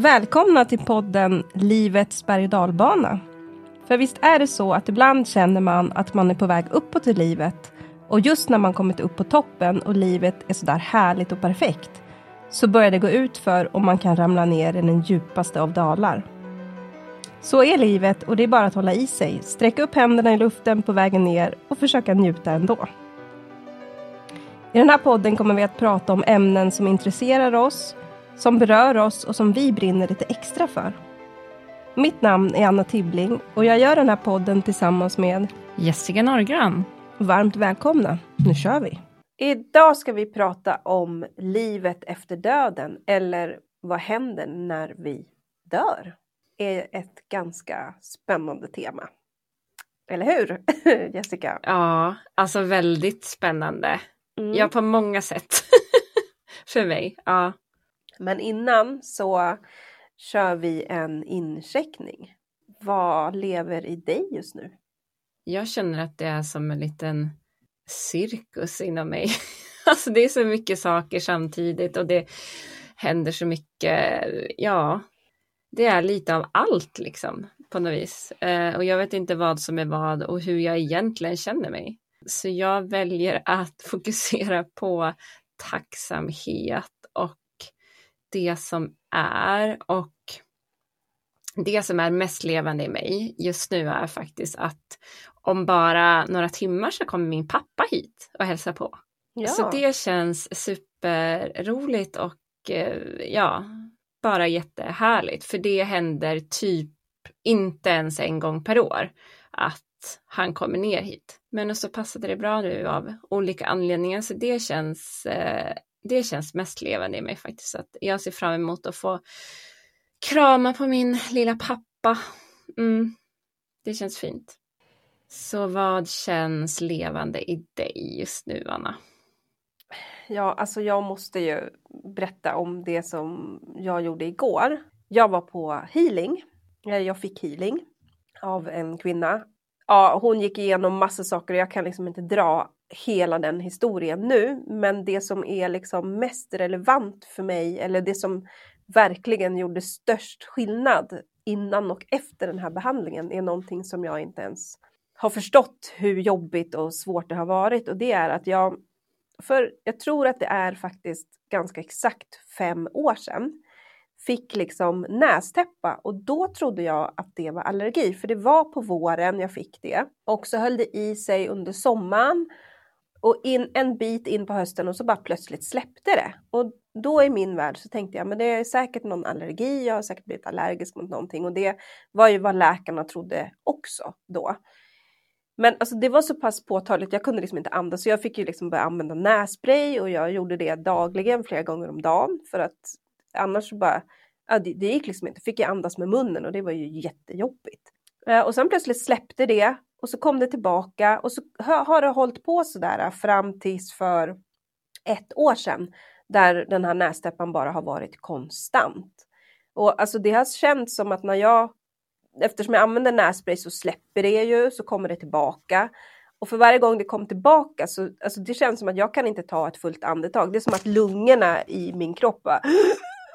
Välkomna till podden Livets berg och dalbana. För visst är det så att ibland känner man att man är på väg uppåt i livet och just när man kommit upp på toppen och livet är sådär härligt och perfekt så börjar det gå ut för och man kan ramla ner i den djupaste av dalar. Så är livet och det är bara att hålla i sig, sträcka upp händerna i luften på vägen ner och försöka njuta ändå. I den här podden kommer vi att prata om ämnen som intresserar oss, som berör oss och som vi brinner lite extra för. Mitt namn är Anna Tibbling och jag gör den här podden tillsammans med Jessica Norgran. Varmt välkomna, nu kör vi! Idag ska vi prata om livet efter döden eller vad händer när vi dör? är ett ganska spännande tema. Eller hur Jessica? Ja, alltså väldigt spännande. Mm. Ja, på många sätt. För mig, ja. Men innan så kör vi en incheckning. Vad lever i dig just nu? Jag känner att det är som en liten cirkus inom mig. alltså det är så mycket saker samtidigt och det händer så mycket. Ja, det är lite av allt liksom på något vis. Eh, och jag vet inte vad som är vad och hur jag egentligen känner mig. Så jag väljer att fokusera på tacksamhet det som är och det som är mest levande i mig just nu är faktiskt att om bara några timmar så kommer min pappa hit och hälsar på. Ja. Så det känns superroligt och eh, ja, bara jättehärligt. För det händer typ inte ens en gång per år att han kommer ner hit. Men så passade det bra nu av olika anledningar så det känns, eh, det känns mest levande i mig faktiskt. Att jag ser fram emot att få krama på min lilla pappa. Mm, det känns fint. Så vad känns levande i dig just nu, Anna? Ja, alltså jag måste ju berätta om det som jag gjorde igår. Jag var på healing. Jag fick healing av en kvinna. Ja, hon gick igenom massa saker och jag kan liksom inte dra hela den historien nu. Men det som är liksom mest relevant för mig eller det som verkligen gjorde störst skillnad innan och efter den här behandlingen är någonting som jag inte ens har förstått hur jobbigt och svårt det har varit. Och det är att jag för jag tror att det är faktiskt ganska exakt fem år sedan fick liksom nästäppa. Och då trodde jag att det var allergi för det var på våren jag fick det. Och så höll det i sig under sommaren och in, en bit in på hösten och så bara plötsligt släppte det. Och då i min värld så tänkte jag men det är säkert någon allergi, jag har säkert blivit allergisk mot någonting och det var ju vad läkarna trodde också då. Men alltså, det var så pass påtagligt, jag kunde liksom inte andas så jag fick ju liksom börja använda nässpray och jag gjorde det dagligen flera gånger om dagen för att annars så bara, ja, det, det gick liksom inte, fick jag andas med munnen och det var ju jättejobbigt. Eh, och sen plötsligt släppte det och så kom det tillbaka och så har det hållit på sådär eh, fram tills för ett år sedan där den här nästäppan bara har varit konstant. Och alltså det har känts som att när jag eftersom jag använder nässpray så släpper det ju, så kommer det tillbaka. Och för varje gång det kom tillbaka så alltså det känns som att jag kan inte ta ett fullt andetag. Det är som att lungorna i min kropp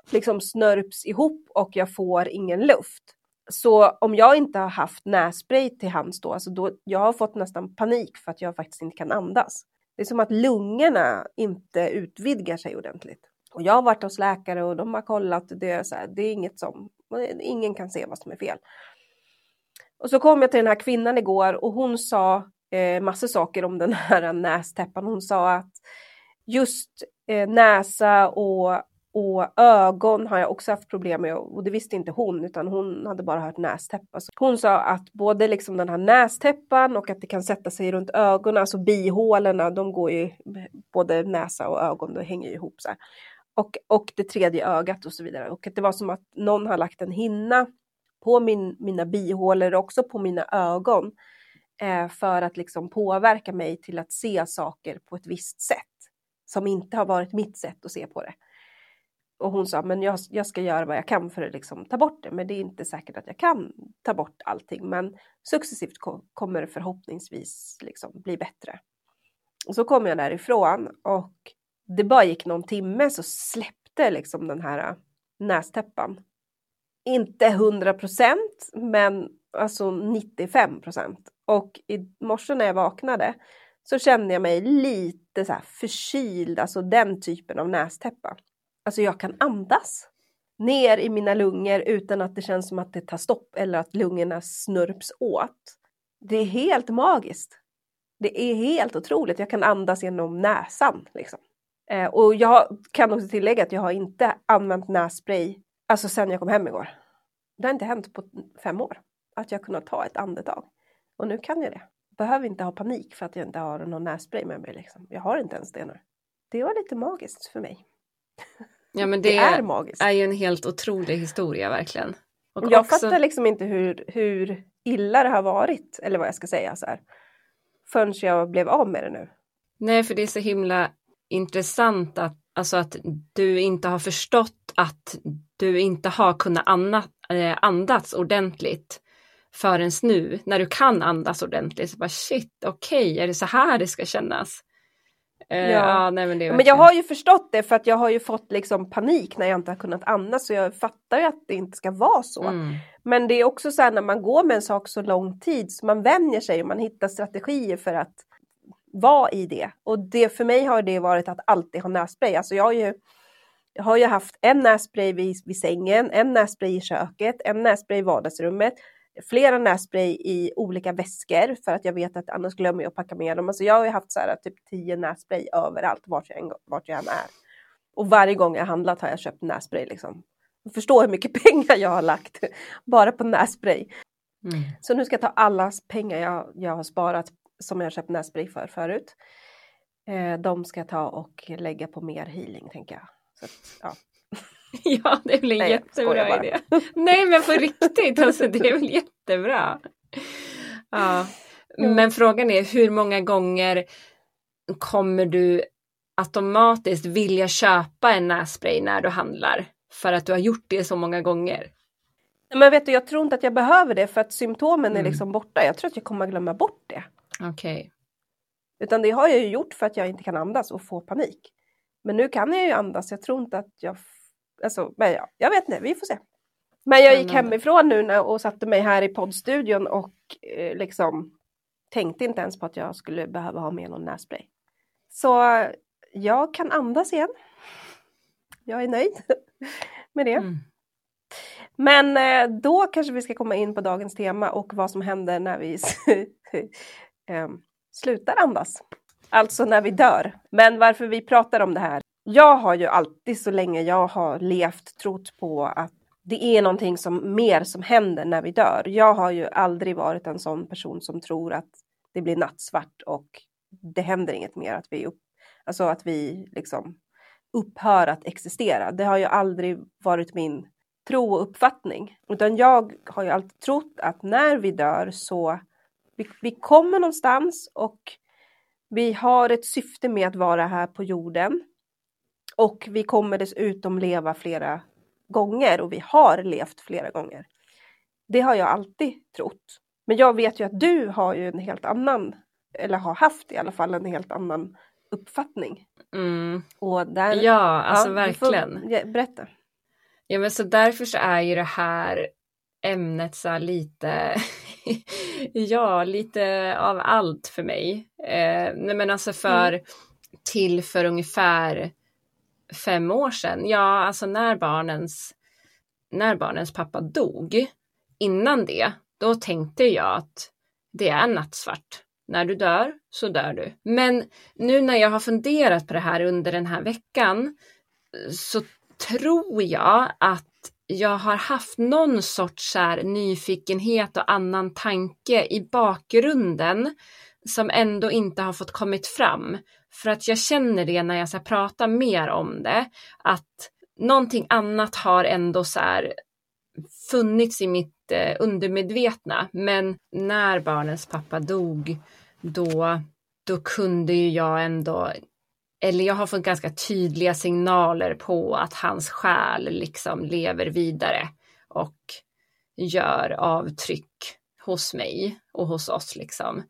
liksom snörps ihop och jag får ingen luft. Så om jag inte har haft nässpray till hands då, alltså då, jag har fått nästan panik för att jag faktiskt inte kan andas. Det är som att lungorna inte utvidgar sig ordentligt. Och jag har varit hos läkare och de har kollat, det är, så här, det är inget som, ingen kan se vad som är fel. Och så kom jag till den här kvinnan igår och hon sa eh, massa saker om den här nästäppan. Hon sa att just eh, näsa och, och ögon har jag också haft problem med och det visste inte hon utan hon hade bara hört nästäppa. Så hon sa att både liksom den här nästäppan och att det kan sätta sig runt ögonen, alltså bihålorna, de går ju både näsa och ögon, de hänger ihop så här. Och, och det tredje ögat och så vidare. Och att det var som att någon har lagt en hinna på min, mina bihålor och också på mina ögon eh, för att liksom påverka mig till att se saker på ett visst sätt som inte har varit mitt sätt att se på det. Och hon sa, men jag, jag ska göra vad jag kan för att liksom ta bort det, men det är inte säkert att jag kan ta bort allting, men successivt ko- kommer det förhoppningsvis liksom bli bättre. Och så kom jag därifrån och det bara gick någon timme så släppte liksom den här äh, nästäppan inte 100 procent, men alltså 95 procent. Och i morse när jag vaknade så kände jag mig lite så här förkyld, alltså den typen av nästäppa. Alltså jag kan andas ner i mina lungor utan att det känns som att det tar stopp eller att lungorna snurps åt. Det är helt magiskt. Det är helt otroligt. Jag kan andas genom näsan. Liksom. Eh, och jag kan också tillägga att jag har inte använt nässpray alltså sen jag kom hem igår. Det har inte hänt på fem år att jag kunnat ta ett andetag. Och nu kan jag det. Behöver inte ha panik för att jag inte har någon nässpray med mig. Liksom. Jag har inte ens det nu. Det var lite magiskt för mig. Ja men det, det är, magiskt. är ju en helt otrolig historia verkligen. Och jag också... fattar liksom inte hur, hur illa det har varit, eller vad jag ska säga så här. Förrän jag blev av med det nu. Nej, för det är så himla intressant att, alltså att du inte har förstått att du inte har kunnat eh, andas ordentligt förrän nu, när du kan andas ordentligt. Så bara shit, okej, okay, är det så här det ska kännas? Eh, ja. ja nej, men, det men jag har ju förstått det för att jag har ju fått liksom panik när jag inte har kunnat andas så jag fattar ju att det inte ska vara så. Mm. Men det är också så här när man går med en sak så lång tid så man vänjer sig och man hittar strategier för att vara i det. Och det för mig har det varit att alltid ha nässpray. Alltså jag har ju, jag har ju haft en nässpray vid, vid sängen, en nässpray i köket, en nässpray i vardagsrummet, flera nässpray i olika väskor för att jag vet att annars glömmer jag att packa med dem. Alltså jag har ju haft så här, typ tio nässpray överallt vart jag, vart jag än är. Och varje gång jag handlat har jag köpt nässpray liksom. Förstå hur mycket pengar jag har lagt bara på nässpray. Mm. Så nu ska jag ta alla pengar jag, jag har sparat som jag har köpt nässpray för förut. Eh, de ska jag ta och lägga på mer healing tänker jag. Så, ja. Ja, det blir en Nej, jättebra idé. Nej, men på riktigt, alltså, det är väl jättebra. Ja. Men frågan är hur många gånger kommer du automatiskt vilja köpa en nässpray när du handlar? För att du har gjort det så många gånger. Men vet du, jag tror inte att jag behöver det för att symptomen mm. är liksom borta. Jag tror att jag kommer att glömma bort det. Okej. Okay. Utan det har jag ju gjort för att jag inte kan andas och få panik. Men nu kan jag ju andas. Jag tror inte att jag Alltså, men ja, jag vet inte, vi får se. Men jag gick hemifrån nu och satte mig här i poddstudion och eh, liksom tänkte inte ens på att jag skulle behöva ha med någon nässpray. Så jag kan andas igen. Jag är nöjd med det. Mm. Men eh, då kanske vi ska komma in på dagens tema och vad som händer när vi eh, slutar andas. Alltså när vi dör. Men varför vi pratar om det här jag har ju alltid så länge jag har levt trott på att det är någonting som mer som händer när vi dör. Jag har ju aldrig varit en sån person som tror att det blir nattsvart och det händer inget mer, att vi, upp, alltså att vi liksom upphör att existera. Det har ju aldrig varit min tro och uppfattning, utan jag har ju alltid trott att när vi dör så vi, vi kommer någonstans och vi har ett syfte med att vara här på jorden. Och vi kommer dessutom leva flera gånger och vi har levt flera gånger. Det har jag alltid trott. Men jag vet ju att du har ju en helt annan, eller har haft i alla fall en helt annan uppfattning. Mm. Och där, ja, alltså ja, verkligen. Får, berätta. Ja, men så därför så är ju det här ämnet så lite, ja, lite av allt för mig. Eh, nej men alltså för, mm. till för ungefär fem år sedan, ja alltså när barnens, när barnens pappa dog, innan det, då tänkte jag att det är nattsvart. När du dör så dör du. Men nu när jag har funderat på det här under den här veckan så tror jag att jag har haft någon sorts här nyfikenhet och annan tanke i bakgrunden som ändå inte har fått kommit fram. För att jag känner det när jag så pratar mer om det, att någonting annat har ändå så här funnits i mitt eh, undermedvetna. Men när barnens pappa dog, då, då kunde ju jag ändå eller jag har fått ganska tydliga signaler på att hans själ liksom lever vidare och gör avtryck hos mig och hos oss liksom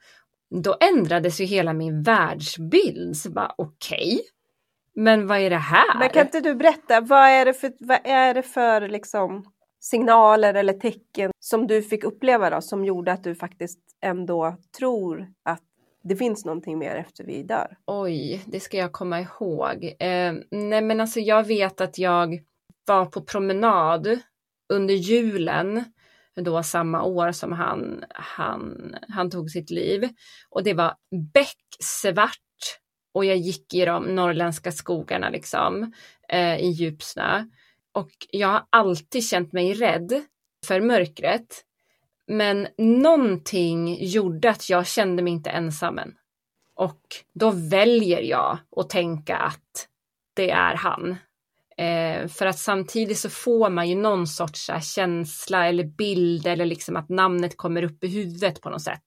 då ändrades ju hela min världsbild. Så bara okej, okay, men vad är det här? Men kan inte du berätta, vad är det för, vad är det för liksom signaler eller tecken som du fick uppleva då, som gjorde att du faktiskt ändå tror att det finns någonting mer efter vi dör? Oj, det ska jag komma ihåg. Eh, nej men alltså jag vet att jag var på promenad under julen då samma år som han, han, han tog sitt liv. Och det var becksvart och jag gick i de norrländska skogarna liksom eh, i djupsnö. Och jag har alltid känt mig rädd för mörkret. Men någonting gjorde att jag kände mig inte ensam än. Och då väljer jag att tänka att det är han. Eh, för att samtidigt så får man ju någon sorts här, känsla eller bild eller liksom att namnet kommer upp i huvudet på något sätt.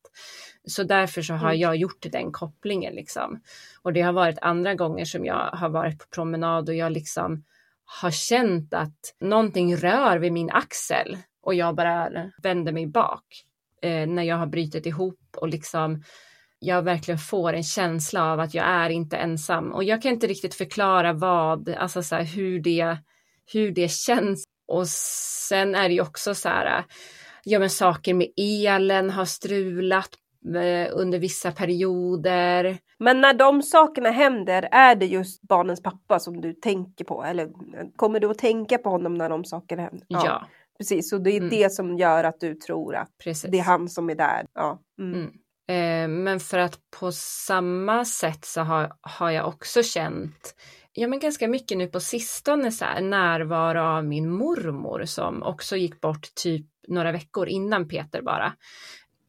Så därför så har mm. jag gjort den kopplingen liksom. Och det har varit andra gånger som jag har varit på promenad och jag liksom har känt att någonting rör vid min axel och jag bara vänder mig bak eh, när jag har brutit ihop och liksom jag verkligen får en känsla av att jag är inte ensam och jag kan inte riktigt förklara vad, alltså så här, hur det, hur det känns. Och sen är det ju också så här, ja men saker med elen har strulat eh, under vissa perioder. Men när de sakerna händer, är det just barnens pappa som du tänker på? Eller kommer du att tänka på honom när de sakerna händer? Ja. ja. Precis, och det är mm. det som gör att du tror att Precis. det är han som är där. Ja. Mm. Mm. Eh, men för att på samma sätt så har, har jag också känt ja, men ganska mycket nu på sistone så här, närvaro av min mormor som också gick bort typ några veckor innan Peter bara.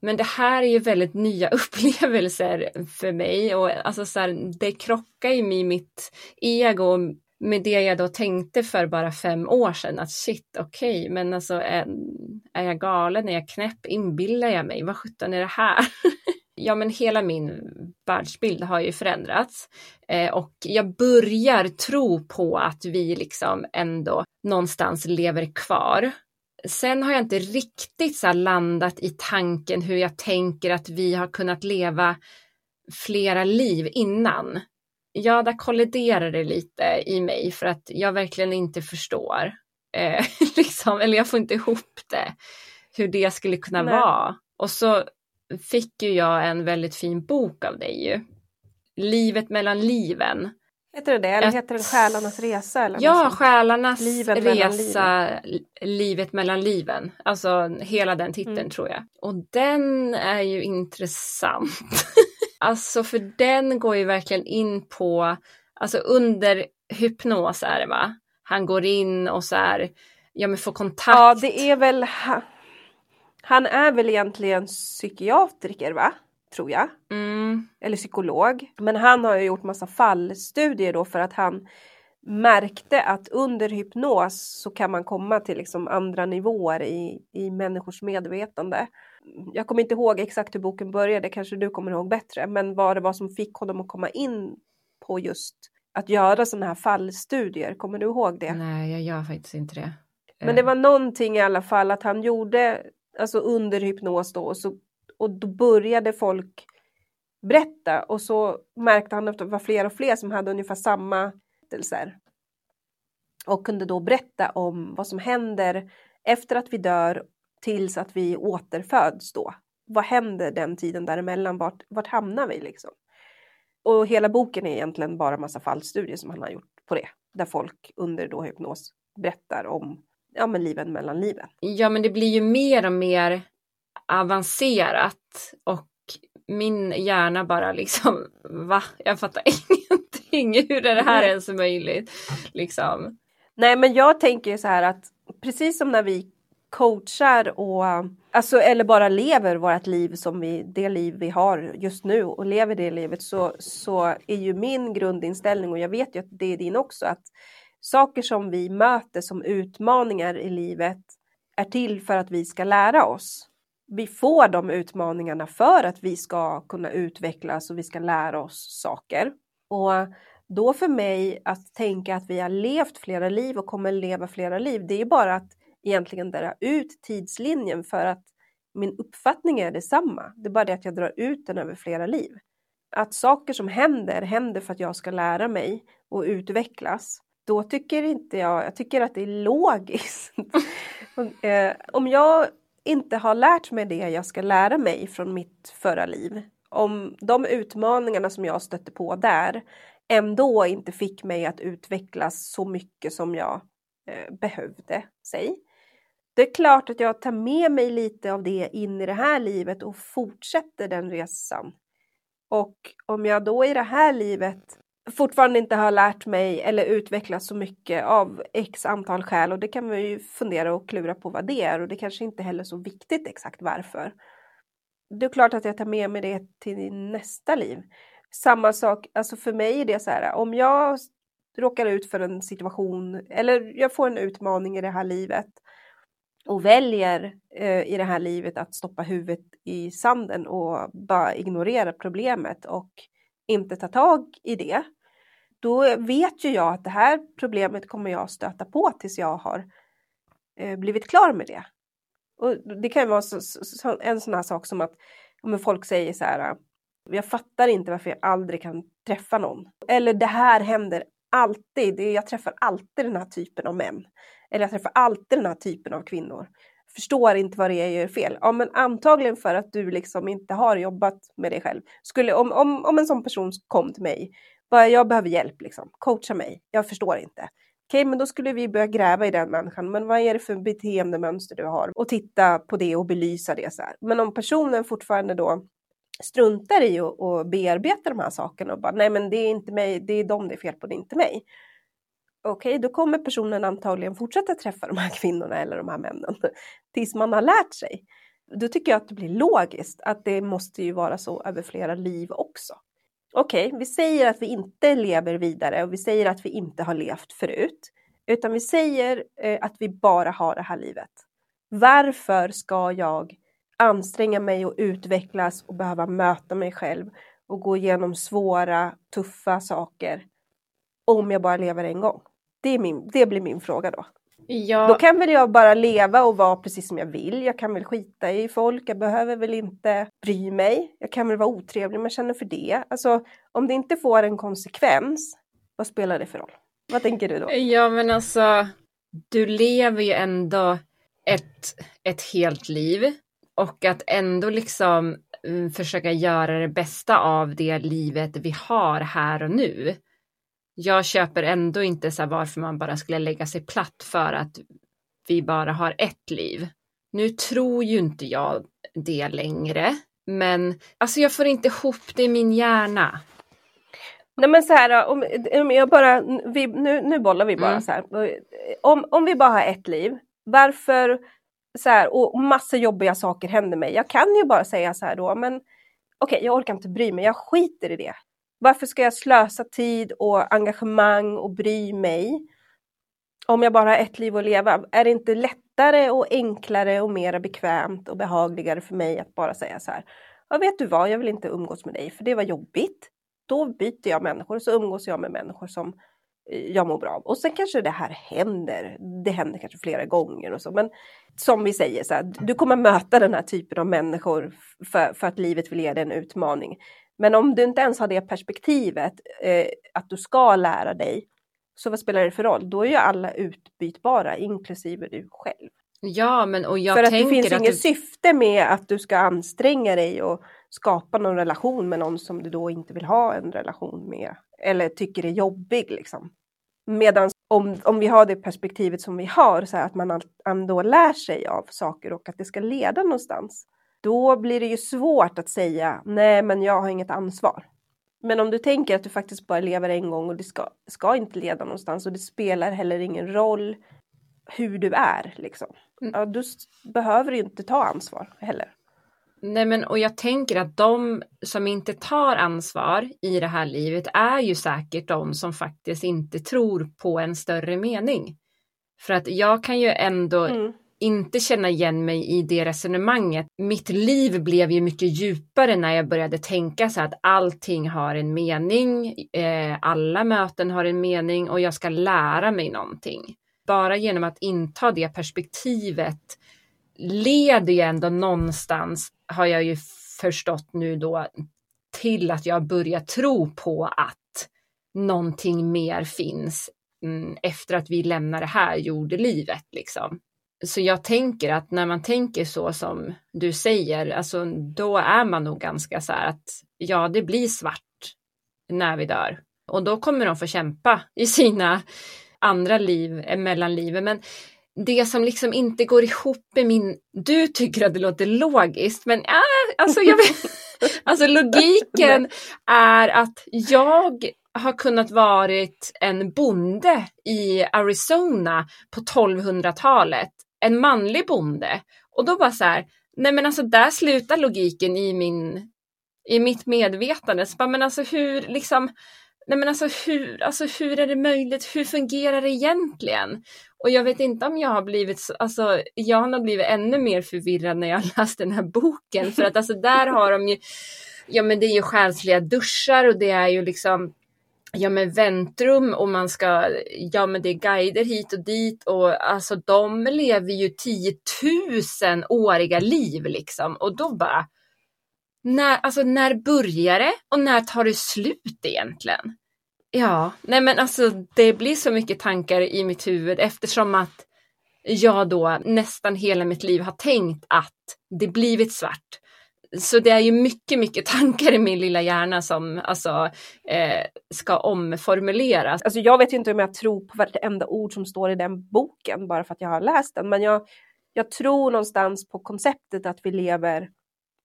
Men det här är ju väldigt nya upplevelser för mig och alltså så här, det krockar ju med mitt ego med det jag då tänkte för bara fem år sedan att shit, okej, okay, men alltså är, är jag galen, är jag knäpp, inbillar jag mig, vad sjutton är det här? ja, men hela min världsbild har ju förändrats eh, och jag börjar tro på att vi liksom ändå någonstans lever kvar. Sen har jag inte riktigt så landat i tanken hur jag tänker att vi har kunnat leva flera liv innan ja, där kolliderar det lite i mig för att jag verkligen inte förstår. Eh, liksom, eller jag får inte ihop det. Hur det skulle kunna Nej. vara. Och så fick ju jag en väldigt fin bok av dig ju. Livet mellan liven. Heter det det? Eller heter den Själarnas resa? Eller ja, Själarnas livet resa, mellan livet mellan liven. Alltså hela den titeln mm. tror jag. Och den är ju intressant. Alltså för den går ju verkligen in på, alltså under hypnos är det va? Han går in och så här, ja men får kontakt. Ja det är väl, han är väl egentligen psykiatriker va? Tror jag. Mm. Eller psykolog. Men han har ju gjort massa fallstudier då för att han märkte att under hypnos så kan man komma till liksom andra nivåer i, i människors medvetande jag kommer inte ihåg exakt hur boken började, kanske du kommer ihåg bättre, men vad det var som fick honom att komma in på just att göra sådana här fallstudier. Kommer du ihåg det? Nej, jag gör faktiskt inte det. Men det var någonting i alla fall att han gjorde, alltså under hypnos då, och, så, och då började folk berätta och så märkte han att det var fler och fler som hade ungefär samma berättelser. Och kunde då berätta om vad som händer efter att vi dör tills att vi återföds då. Vad händer den tiden däremellan? Vart, vart hamnar vi liksom? Och hela boken är egentligen bara massa fallstudier som han har gjort på det. Där folk under då hypnos berättar om ja, men liven mellan liven. Ja, men det blir ju mer och mer avancerat och min hjärna bara liksom, va? Jag fattar ingenting. Hur är det här ens möjligt? Liksom. Nej, men jag tänker så här att precis som när vi coachar och alltså, eller bara lever vårt liv som vi, det liv vi har just nu och lever det livet så, så är ju min grundinställning och jag vet ju att det är din också att saker som vi möter som utmaningar i livet är till för att vi ska lära oss. Vi får de utmaningarna för att vi ska kunna utvecklas och vi ska lära oss saker. Och då för mig att tänka att vi har levt flera liv och kommer leva flera liv, det är bara att egentligen dra ut tidslinjen för att min uppfattning är detsamma. Det är bara det att jag drar ut den över flera liv. Att saker som händer, händer för att jag ska lära mig och utvecklas då tycker inte jag, jag tycker att det är logiskt. Eh, om jag inte har lärt mig det jag ska lära mig från mitt förra liv, om de utmaningarna som jag stötte på där ändå inte fick mig att utvecklas så mycket som jag eh, behövde, säg. Det är klart att jag tar med mig lite av det in i det här livet och fortsätter den resan. Och om jag då i det här livet fortfarande inte har lärt mig eller utvecklats så mycket av x antal skäl och det kan man ju fundera och klura på vad det är och det kanske inte heller är så viktigt exakt varför. Det är klart att jag tar med mig det till nästa liv. Samma sak, alltså för mig är det så här, om jag råkar ut för en situation eller jag får en utmaning i det här livet och väljer eh, i det här livet att stoppa huvudet i sanden och bara ignorera problemet och inte ta tag i det då vet ju jag att det här problemet kommer jag stöta på tills jag har eh, blivit klar med det. Och det kan ju vara så, så, en sån här sak som att om folk säger så här, ah, jag fattar inte varför jag aldrig kan träffa någon. Eller det här händer alltid, jag träffar alltid den här typen av män. Eller jag träffar alltid den här typen av kvinnor. Förstår inte vad det är jag gör fel. Ja, men antagligen för att du liksom inte har jobbat med dig själv. Skulle, om, om, om en sån person kom till mig bara, jag behöver hjälp, liksom. coacha mig. Jag förstår inte. Okej, okay, men då skulle vi börja gräva i den människan. Men vad är det för beteendemönster du har? Och titta på det och belysa det så här. Men om personen fortfarande då struntar i att och bearbeta de här sakerna och bara nej men det är inte mig, det är dem det är fel på, det är inte mig. Okej, okay, då kommer personen antagligen fortsätta träffa de här kvinnorna eller de här männen tills man har lärt sig. Då tycker jag att det blir logiskt att det måste ju vara så över flera liv också. Okej, okay, vi säger att vi inte lever vidare och vi säger att vi inte har levt förut. Utan vi säger eh, att vi bara har det här livet. Varför ska jag anstränga mig och utvecklas och behöva möta mig själv och gå igenom svåra, tuffa saker om jag bara lever en gång? Det, är min, det blir min fråga då. Ja. Då kan väl jag bara leva och vara precis som jag vill. Jag kan väl skita i folk. Jag behöver väl inte bry mig. Jag kan väl vara otrevlig om jag känner för det. Alltså, om det inte får en konsekvens, vad spelar det för roll? Vad tänker du då? Ja, men alltså, du lever ju ändå ett, ett helt liv och att ändå liksom mm, försöka göra det bästa av det livet vi har här och nu jag köper ändå inte så varför man bara skulle lägga sig platt för att vi bara har ett liv. Nu tror ju inte jag det längre, men alltså jag får inte ihop det i min hjärna. Nej men så här, om, om jag bara, vi, nu, nu bollar vi bara mm. så här. Om, om vi bara har ett liv, varför så här, och massa jobbiga saker händer mig. Jag kan ju bara säga så här då, men okej, okay, jag orkar inte bry mig, jag skiter i det. Varför ska jag slösa tid och engagemang och bry mig om jag bara har ett liv att leva? Är det inte lättare och enklare och mer bekvämt och behagligare för mig att bara säga så här? Ja, vet du vad, jag vill inte umgås med dig för det var jobbigt. Då byter jag människor och så umgås jag med människor som eh, jag mår bra av. Och sen kanske det här händer. Det händer kanske flera gånger och så. Men som vi säger, så här, du kommer möta den här typen av människor för, för att livet vill ge dig en utmaning. Men om du inte ens har det perspektivet, eh, att du ska lära dig, så vad spelar det för roll? Då är ju alla utbytbara, inklusive du själv. Ja, men och jag För att det finns att inget du... syfte med att du ska anstränga dig och skapa någon relation med någon som du då inte vill ha en relation med. Eller tycker är jobbig liksom. Medan om, om vi har det perspektivet som vi har, så att man ändå lär sig av saker och att det ska leda någonstans då blir det ju svårt att säga nej men jag har inget ansvar. Men om du tänker att du faktiskt bara lever en gång och det ska, ska inte leda någonstans och det spelar heller ingen roll hur du är liksom. Mm. Ja, du behöver inte ta ansvar heller. Nej men och jag tänker att de som inte tar ansvar i det här livet är ju säkert de som faktiskt inte tror på en större mening. För att jag kan ju ändå mm inte känna igen mig i det resonemanget. Mitt liv blev ju mycket djupare när jag började tänka så att allting har en mening, eh, alla möten har en mening och jag ska lära mig någonting. Bara genom att inta det perspektivet leder ju ändå någonstans, har jag ju förstått nu då, till att jag börjar tro på att någonting mer finns mm, efter att vi lämnar det här jordelivet liksom. Så jag tänker att när man tänker så som du säger, alltså då är man nog ganska så här att ja, det blir svart när vi dör. Och då kommer de få kämpa i sina andra liv, eh, mellanlivet. Men det som liksom inte går ihop med min... Du tycker att det låter logiskt, men äh, alltså, jag vet, alltså logiken är att jag har kunnat varit en bonde i Arizona på 1200-talet. En manlig bonde. Och då bara så här, nej men alltså där slutar logiken i min i mitt medvetande. Så bara, men alltså hur liksom, nej men alltså hur, alltså hur är det möjligt? Hur fungerar det egentligen? Och jag vet inte om jag har blivit, alltså jag har nog blivit ännu mer förvirrad när jag läst den här boken. För att alltså där har de ju, ja men det är ju själsliga duschar och det är ju liksom ja men väntrum och man ska, ja men det är guider hit och dit och alltså de lever ju tiotusenåriga liv liksom och då bara, när, alltså när börjar det och när tar det slut egentligen? Ja, nej men alltså det blir så mycket tankar i mitt huvud eftersom att jag då nästan hela mitt liv har tänkt att det blivit svart. Så det är ju mycket, mycket tankar i min lilla hjärna som alltså, eh, ska omformuleras. Alltså jag vet ju inte om jag tror på vartenda ord som står i den boken bara för att jag har läst den, men jag, jag tror någonstans på konceptet att vi lever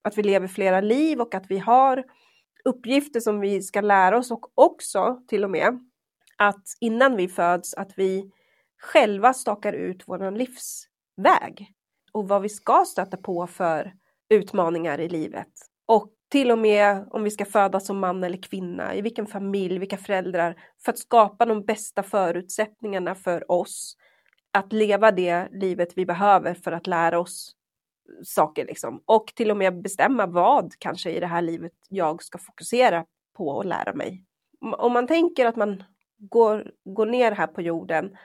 att vi lever flera liv och att vi har uppgifter som vi ska lära oss och också till och med att innan vi föds att vi själva stakar ut vår livsväg och vad vi ska stöta på för utmaningar i livet. Och till och med om vi ska födas som man eller kvinna, i vilken familj, vilka föräldrar, för att skapa de bästa förutsättningarna för oss att leva det livet vi behöver för att lära oss saker liksom. Och till och med bestämma vad kanske i det här livet jag ska fokusera på och lära mig. Om man tänker att man går, går ner här på jorden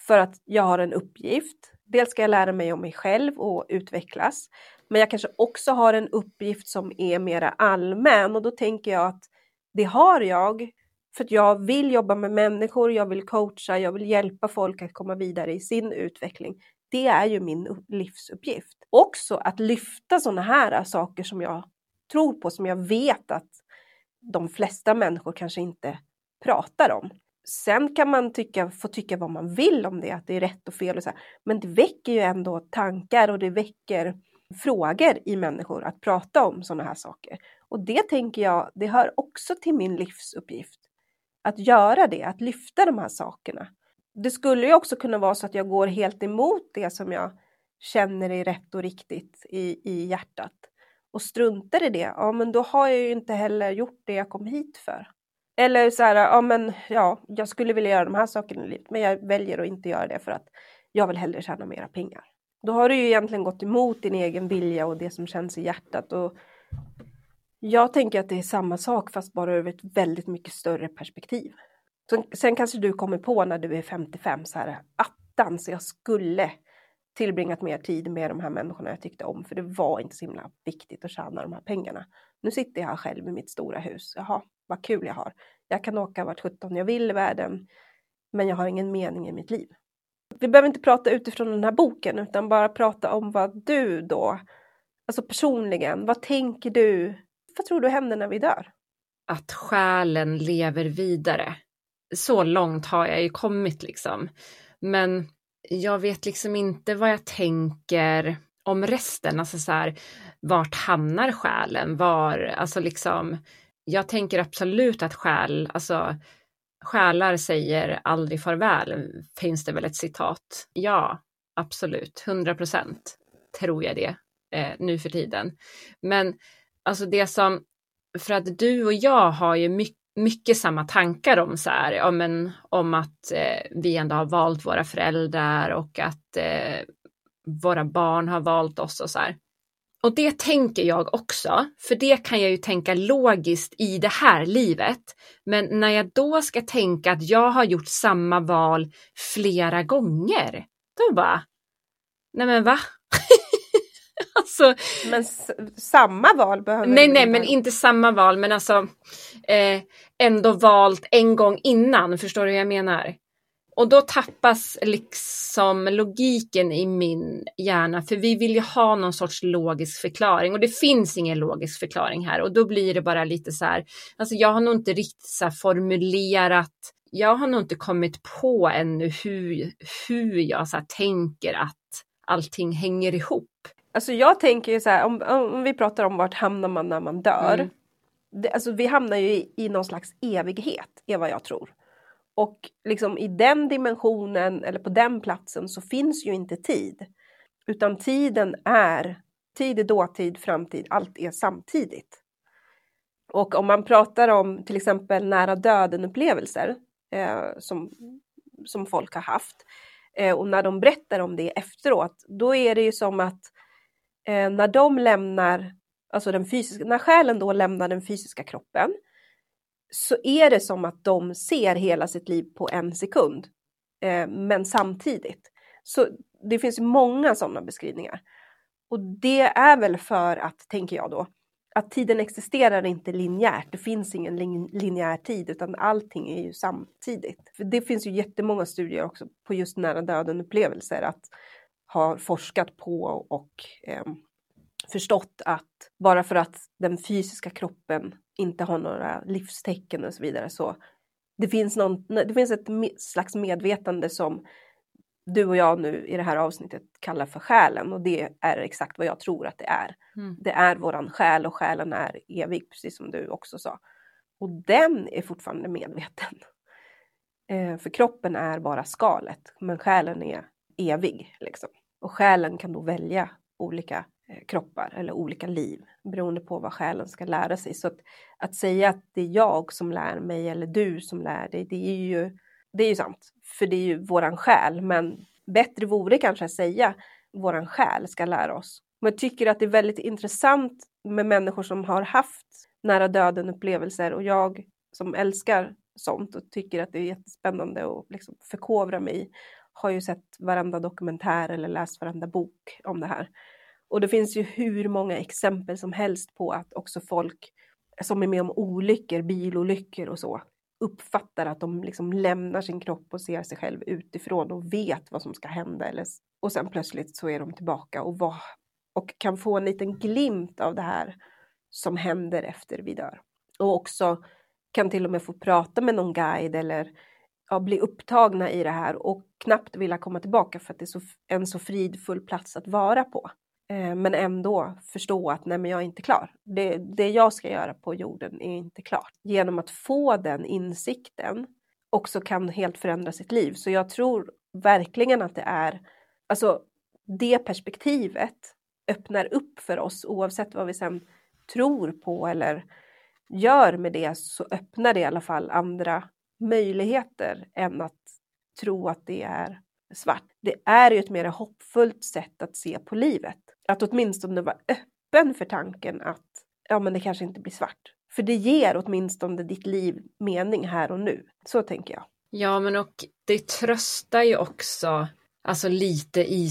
för att jag har en uppgift. Dels ska jag lära mig om mig själv och utvecklas. Men jag kanske också har en uppgift som är mera allmän och då tänker jag att det har jag för att jag vill jobba med människor, jag vill coacha, jag vill hjälpa folk att komma vidare i sin utveckling. Det är ju min livsuppgift. Också att lyfta sådana här saker som jag tror på, som jag vet att de flesta människor kanske inte pratar om. Sen kan man tycka, få tycka vad man vill om det, att det är rätt och fel och så här. Men det väcker ju ändå tankar och det väcker frågor i människor att prata om sådana här saker. Och det tänker jag, det hör också till min livsuppgift. Att göra det, att lyfta de här sakerna det skulle ju också kunna vara så att jag går helt emot det som jag känner är rätt och riktigt i, i hjärtat och struntar i det, ja men då har jag ju inte heller gjort det jag kom hit för. Eller så här, ja men ja, jag skulle vilja göra de här sakerna i livet, men jag väljer att inte göra det för att jag vill hellre tjäna mera pengar. Då har du ju egentligen gått emot din egen vilja och det som känns i hjärtat. Och jag tänker att det är samma sak fast bara över ett väldigt mycket större perspektiv. Så, sen kanske du kommer på när du är 55 så här, attans, jag skulle tillbringat mer tid med de här människorna jag tyckte om, för det var inte så himla viktigt att tjäna de här pengarna. Nu sitter jag här själv i mitt stora hus. Jaha, vad kul jag har. Jag kan åka vart 17 jag vill i världen, men jag har ingen mening i mitt liv. Vi behöver inte prata utifrån den här boken, utan bara prata om vad du då, alltså personligen, vad tänker du? Vad tror du händer när vi dör? Att själen lever vidare så långt har jag ju kommit liksom. Men jag vet liksom inte vad jag tänker om resten, alltså så här, vart hamnar själen? Var, alltså liksom, jag tänker absolut att själ, alltså själar säger aldrig farväl, finns det väl ett citat? Ja, absolut, hundra procent tror jag det eh, nu för tiden. Men alltså det som, för att du och jag har ju mycket mycket samma tankar om så här, ja, men, om att eh, vi ändå har valt våra föräldrar och att eh, våra barn har valt oss och så här. Och det tänker jag också, för det kan jag ju tänka logiskt i det här livet. Men när jag då ska tänka att jag har gjort samma val flera gånger, då bara, nej men va? alltså, men samma val behöver Nej, nej, men inte samma val, men alltså eh, ändå valt en gång innan, förstår du hur jag menar? Och då tappas liksom logiken i min hjärna, för vi vill ju ha någon sorts logisk förklaring och det finns ingen logisk förklaring här och då blir det bara lite så här, alltså jag har nog inte riktigt så formulerat, jag har nog inte kommit på ännu hur, hur jag så tänker att allting hänger ihop. Alltså jag tänker ju så här, om, om vi pratar om vart hamnar man när man dör. Mm. Det, alltså vi hamnar ju i, i någon slags evighet, är vad jag tror. Och liksom i den dimensionen eller på den platsen så finns ju inte tid. Utan tiden är, tid är dåtid, framtid, allt är samtidigt. Och om man pratar om till exempel nära döden-upplevelser eh, som, som folk har haft eh, och när de berättar om det efteråt, då är det ju som att eh, när de lämnar, alltså den fysiska, när själen då lämnar den fysiska kroppen så är det som att de ser hela sitt liv på en sekund, eh, men samtidigt. Så det finns många sådana beskrivningar. Och det är väl för att, tänker jag då, att tiden existerar inte linjärt. Det finns ingen lin linjär tid utan allting är ju samtidigt. För det finns ju jättemånga studier också på just nära döden upplevelser att ha forskat på och eh, förstått att bara för att den fysiska kroppen inte har några livstecken och så vidare så det finns, någon, det finns ett slags medvetande som du och jag nu i det här avsnittet kallar för själen och det är exakt vad jag tror att det är. Mm. Det är våran själ och själen är evig, precis som du också sa. Och den är fortfarande medveten. Eh, för kroppen är bara skalet, men själen är evig. Liksom. Och själen kan då välja olika Eh, kroppar eller olika liv beroende på vad själen ska lära sig. Så att, att säga att det är jag som lär mig eller du som lär dig, det är ju, det är ju sant. För det är ju våran själ, men bättre vore kanske att säga våran själ ska lära oss. Men jag tycker att det är väldigt intressant med människor som har haft nära döden upplevelser och jag som älskar sånt och tycker att det är jättespännande och liksom förkovra mig har ju sett varenda dokumentär eller läst varenda bok om det här. Och det finns ju hur många exempel som helst på att också folk som är med om olyckor, bilolyckor och så, uppfattar att de liksom lämnar sin kropp och ser sig själv utifrån och vet vad som ska hända. Eller, och sen plötsligt så är de tillbaka och, var, och kan få en liten glimt av det här som händer efter vi dör. Och också kan till och med få prata med någon guide eller ja, bli upptagna i det här och knappt vilja komma tillbaka för att det är så, en så fridfull plats att vara på. Eh, men ändå förstå att nej, men jag är inte klar. Det, det jag ska göra på jorden är inte klart. Genom att få den insikten också kan helt förändra sitt liv. Så jag tror verkligen att det är, alltså det perspektivet öppnar upp för oss oavsett vad vi sen tror på eller gör med det så öppnar det i alla fall andra möjligheter än att tro att det är svart. Det är ju ett mer hoppfullt sätt att se på livet att åtminstone vara öppen för tanken att ja, men det kanske inte blir svart. För det ger åtminstone ditt liv mening här och nu. Så tänker jag. Ja, men och det tröstar ju också alltså lite i,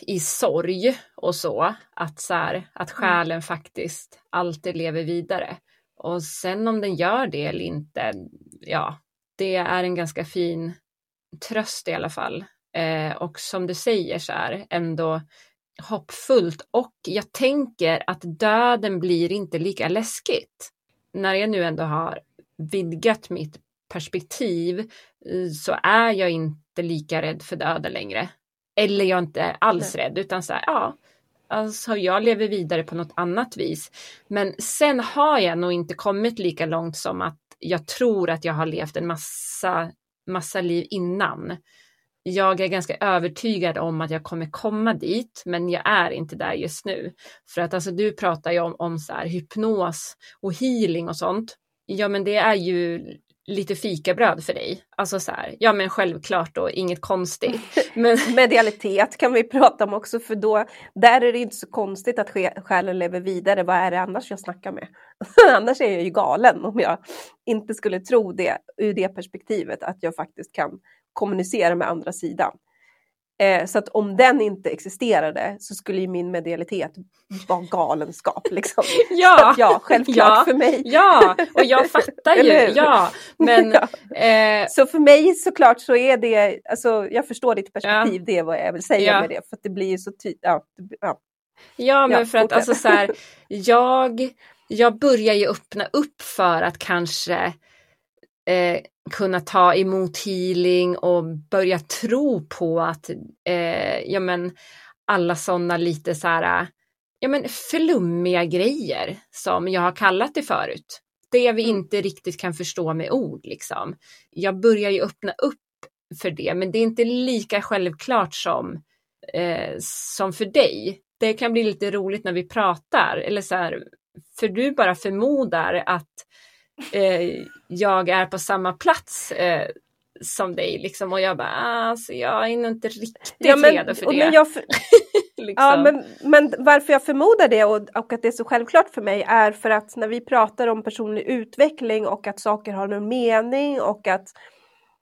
i sorg och så. Att, så här, att mm. själen mm. faktiskt alltid lever vidare. Och sen om den gör det eller inte, ja, det är en ganska fin tröst i alla fall. Eh, och som du säger så här, ändå hoppfullt och jag tänker att döden blir inte lika läskigt. När jag nu ändå har vidgat mitt perspektiv eh, så är jag inte lika rädd för döden längre. Eller jag är inte alls Nej. rädd utan så här, ja, alltså jag lever vidare på något annat vis. Men sen har jag nog inte kommit lika långt som att jag tror att jag har levt en massa, massa liv innan jag är ganska övertygad om att jag kommer komma dit, men jag är inte där just nu. För att alltså, du pratar ju om, om så här, hypnos och healing och sånt. Ja, men det är ju lite fikabröd för dig. Alltså så här, ja men självklart och inget konstigt. Men... Medialitet kan vi prata om också för då, där är det inte så konstigt att själen lever vidare. Vad är det annars jag snackar med? annars är jag ju galen om jag inte skulle tro det ur det perspektivet att jag faktiskt kan kommunicera med andra sidan. Eh, så att om den inte existerade så skulle ju min medialitet vara galenskap. Liksom. Ja, ja självklart ja, för mig. Ja, och jag fattar ju. Ja, men Ja. eh, Så för mig såklart så är det, alltså jag förstår ditt perspektiv, det är vad jag vill säga Ja. med det. För det blir ju så tydligt. Ja, ja. Ja, men Ja, för att alltså så här, jag, jag börjar ju öppna upp för att kanske eh, kunna ta emot healing och börja tro på att eh, ja, men, alla sådana lite så här, ja, men, flummiga grejer som jag har kallat det förut. Det vi inte riktigt kan förstå med ord liksom. Jag börjar ju öppna upp för det, men det är inte lika självklart som, eh, som för dig. Det kan bli lite roligt när vi pratar, eller så här, för du bara förmodar att eh, jag är på samma plats eh, som dig liksom och jag bara, "Ah, alltså, jag är nog inte riktigt Ja, men, redo för det. men, jag, liksom. ja, men, men varför jag förmodar det och, och att det är så självklart för mig är för att när vi pratar om personlig utveckling och att saker har en mening och att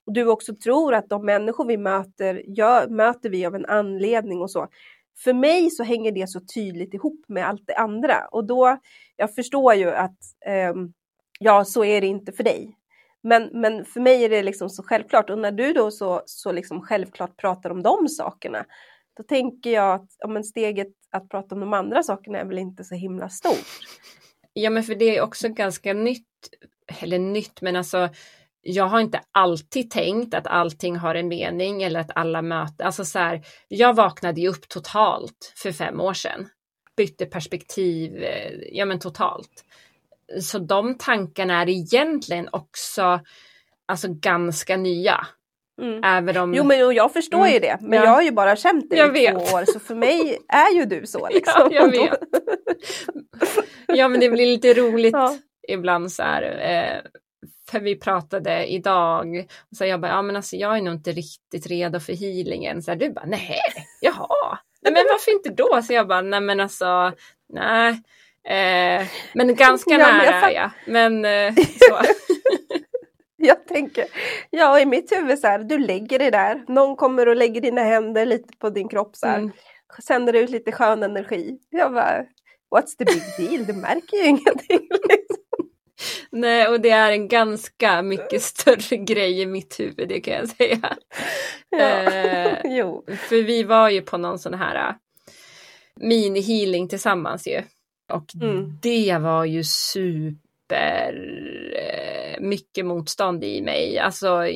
du också tror att de människor vi möter gör, möter vi av en anledning och så. För mig så hänger det så tydligt ihop med allt det andra och då, jag förstår ju att ehm, ja, så är det inte för dig. Men, men för mig är det liksom så självklart och när du då så, så liksom självklart pratar om de sakerna då tänker jag att ja, men steget att prata om de andra sakerna är väl inte så himla stort. Ja, men för det är också ganska nytt, eller nytt, men alltså jag har inte alltid tänkt att allting har en mening eller att alla möten, alltså så här, jag vaknade ju upp totalt för fem år sedan. Bytte perspektiv, eh, ja men totalt. Så de tankarna är egentligen också alltså ganska nya. Mm. Även om... Jo men jag förstår ju det, men Ja. jag har ju bara känt dig Jag i två vet. år så för mig är ju du så liksom. Ja, jag vet. ja, men det blir lite roligt Ja. ibland så här. Eh, för vi pratade idag och så jag bara, ja men alltså jag är nog inte riktigt redo för healingen. Så här, du bara, nej, jaha, nej men varför inte då? Så jag bara, nej men alltså, nej. Eh, men ganska Ja, men jag nära fatt- jag. Men eh, så. Jag tänker, ja i mitt huvud så här, du lägger det där, någon kommer och lägger dina händer lite på din kropp så här, Mm. sänder ut lite skön energi. Jag bara, what's the big deal? Du märker ju ingenting. Liksom. Nej, och det är en ganska mycket större grej i mitt huvud, det kan jag säga. Ja. Eh. För vi var ju på någon sån här äh, mini-healing tillsammans ju. Och Mm. det var ju super eh, mycket motstånd i mig. Alltså,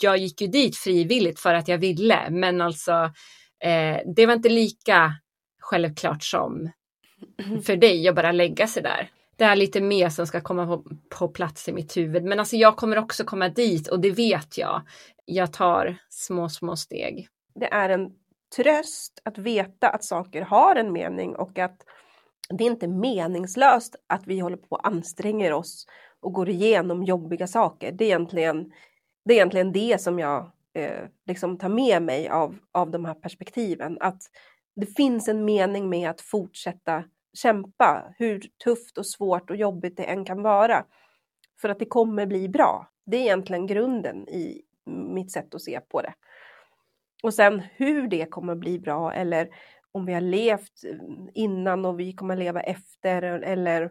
jag gick ju dit frivilligt för att jag ville, men alltså eh, det var inte lika självklart som för dig att bara lägga sig där. Det är lite mer som ska komma på, på plats i mitt huvud. Men alltså jag kommer också komma dit och det vet jag. Jag tar små, små steg. det är en tröst att veta att saker har en mening och att det är inte meningslöst att vi håller på och anstränger oss och går igenom jobbiga saker. Det är egentligen det, är egentligen det som jag eh, liksom tar med mig av, av de här perspektiven. Att det finns en mening med att fortsätta kämpa, hur tufft och svårt och jobbigt det än kan vara. För att det kommer bli bra. Det är egentligen grunden i mitt sätt att se på det. Och sen hur det kommer bli bra eller om vi har levt innan och vi kommer leva efter eller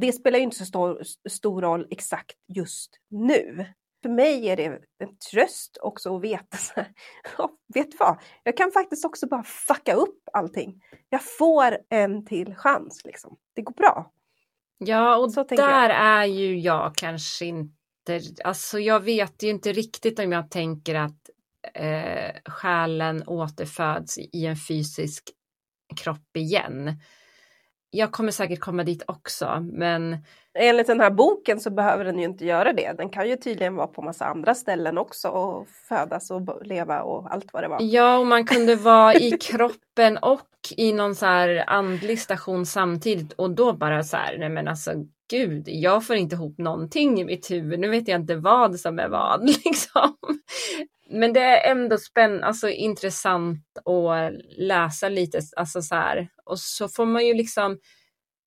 det spelar ju inte så stor, stor roll exakt just nu. För mig är det en tröst också att veta så här, vet du vad, jag kan faktiskt också bara fucka upp allting. Jag får en till chans liksom. Det går bra. Ja, och Så där är ju jag kanske inte, alltså jag vet ju inte riktigt om jag tänker att eh, själen återföds i en fysisk kropp igen. Jag kommer säkert komma dit också, men Enligt den här boken så behöver den ju inte göra det. Den kan ju tydligen vara på massa andra ställen också och födas och leva och allt vad det var. ja, och man kunde vara i kroppen och i någon så här andlig station samtidigt och då bara så här, nej men alltså gud, jag får inte ihop någonting i mitt huvud, nu vet jag inte vad som är vad liksom. Men det är ändå spännande, alltså intressant att läsa lite, alltså så här, och så får man ju liksom,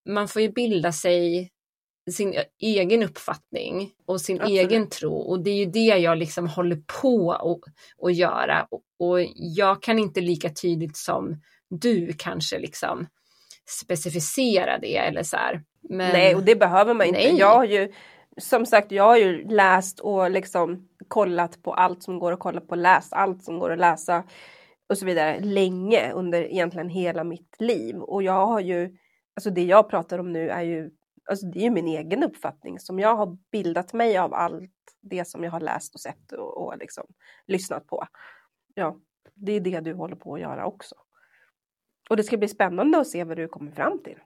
man får ju bilda sig sin egen uppfattning och sin Absolut. egen tro. Och det är ju det jag liksom håller på att och göra. Och, och jag kan inte lika tydligt som du kanske liksom specificera det eller så här. Men, Nej, och det behöver man inte. Nej. Jag har ju, som sagt, jag har ju läst och liksom kollat på allt som går att kolla på, läst allt som går att läsa och så vidare länge under egentligen hela mitt liv. Och jag har ju, alltså det jag pratar om nu är ju, alltså det är ju min egen uppfattning som jag har bildat mig av allt det som jag har läst och sett och, och liksom lyssnat på. Ja, det är det du håller på att göra också. Och det ska bli spännande att se vad du kommer fram till.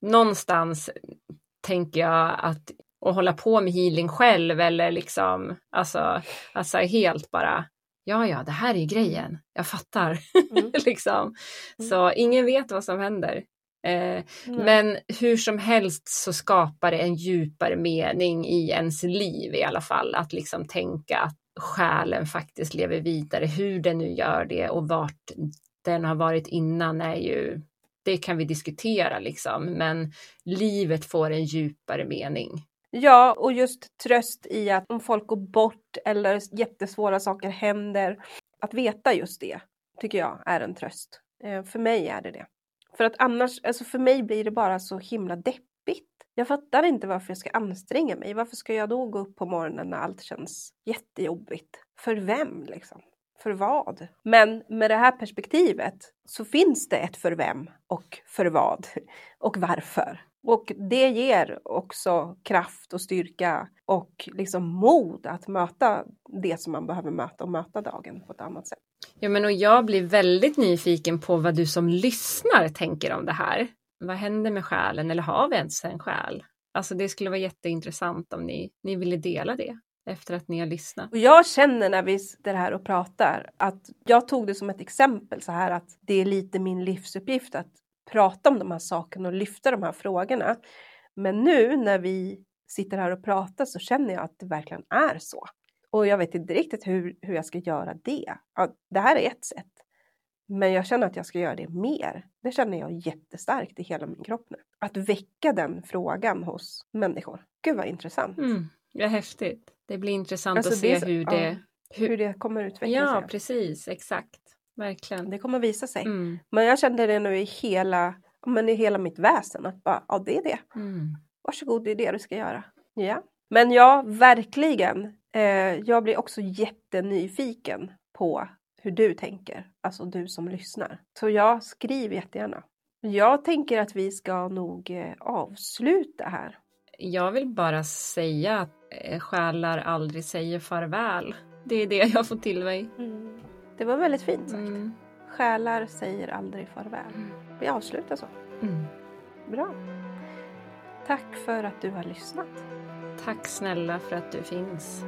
någonstans tänker jag att att hålla på med healing själv eller liksom alltså, alltså helt bara ja, ja, det här är grejen. Jag fattar Mm. liksom. Så ingen vet vad som händer. Eh, men hur som helst så skapar det en djupare mening i ens liv i alla fall. Att liksom tänka att själen faktiskt lever vidare. Hur den nu gör det och vart den har varit innan är ju, det kan vi diskutera liksom. Men livet får en djupare mening. Ja, och just tröst i att om folk går bort eller jättesvåra saker händer, att veta just det tycker jag är en tröst. Eh, för mig är det det. För att annars, alltså för mig blir det bara så himla deppigt. Jag fattar inte varför jag ska anstränga mig. Varför ska jag då gå upp på morgonen när allt känns jättejobbigt? För vem liksom? För vad? Men med det här perspektivet så finns det ett för vem och för vad och varför. Och det ger också kraft och styrka och liksom mod att möta det som man behöver möta och möta dagen på ett annat sätt. Ja, men och jag blir väldigt nyfiken på vad du som lyssnar tänker om det här. Vad händer med själen eller har vi ens en själ? Alltså det skulle vara jätteintressant om ni, ni ville dela det efter att ni har lyssnat. Och jag känner när vi sitter här och pratar att jag tog det som ett exempel så här att det är lite min livsuppgift att prata om de här sakerna och lyfta de här frågorna. Men nu när vi sitter här och pratar så känner jag att det verkligen är så. Och jag vet inte riktigt hur, hur jag ska göra det. Ja, det här är ett sätt. Men jag känner att jag ska göra det mer. Det känner jag jättestarkt i hela min kropp nu. Att väcka den frågan hos människor. Gud vad intressant. Mm, ja, häftigt. Det blir intressant Alltså, att det se så- hur ja. det... Hur det kommer utveckla Ja, precis, exakt. Verkligen. Det kommer visa sig. Mm, Men jag kände det nu i hela, men i hela mitt väsen att bara, ja det är det. mm. Varsågod, det är det du ska göra. Ja. Men ja, verkligen. Eh, jag blir också jättenyfiken på hur du tänker, alltså du som lyssnar. Så ja, skriv jättegärna. Jag tänker att vi ska nog eh, avsluta här. Jag vill bara säga att eh, själar aldrig säger farväl. Det är det jag får till mig. Det var väldigt fint sagt. Mm. Själar säger aldrig farväl. Vi avslutar så. Mm. Bra. Tack för att du har lyssnat. Tack snälla för att du finns.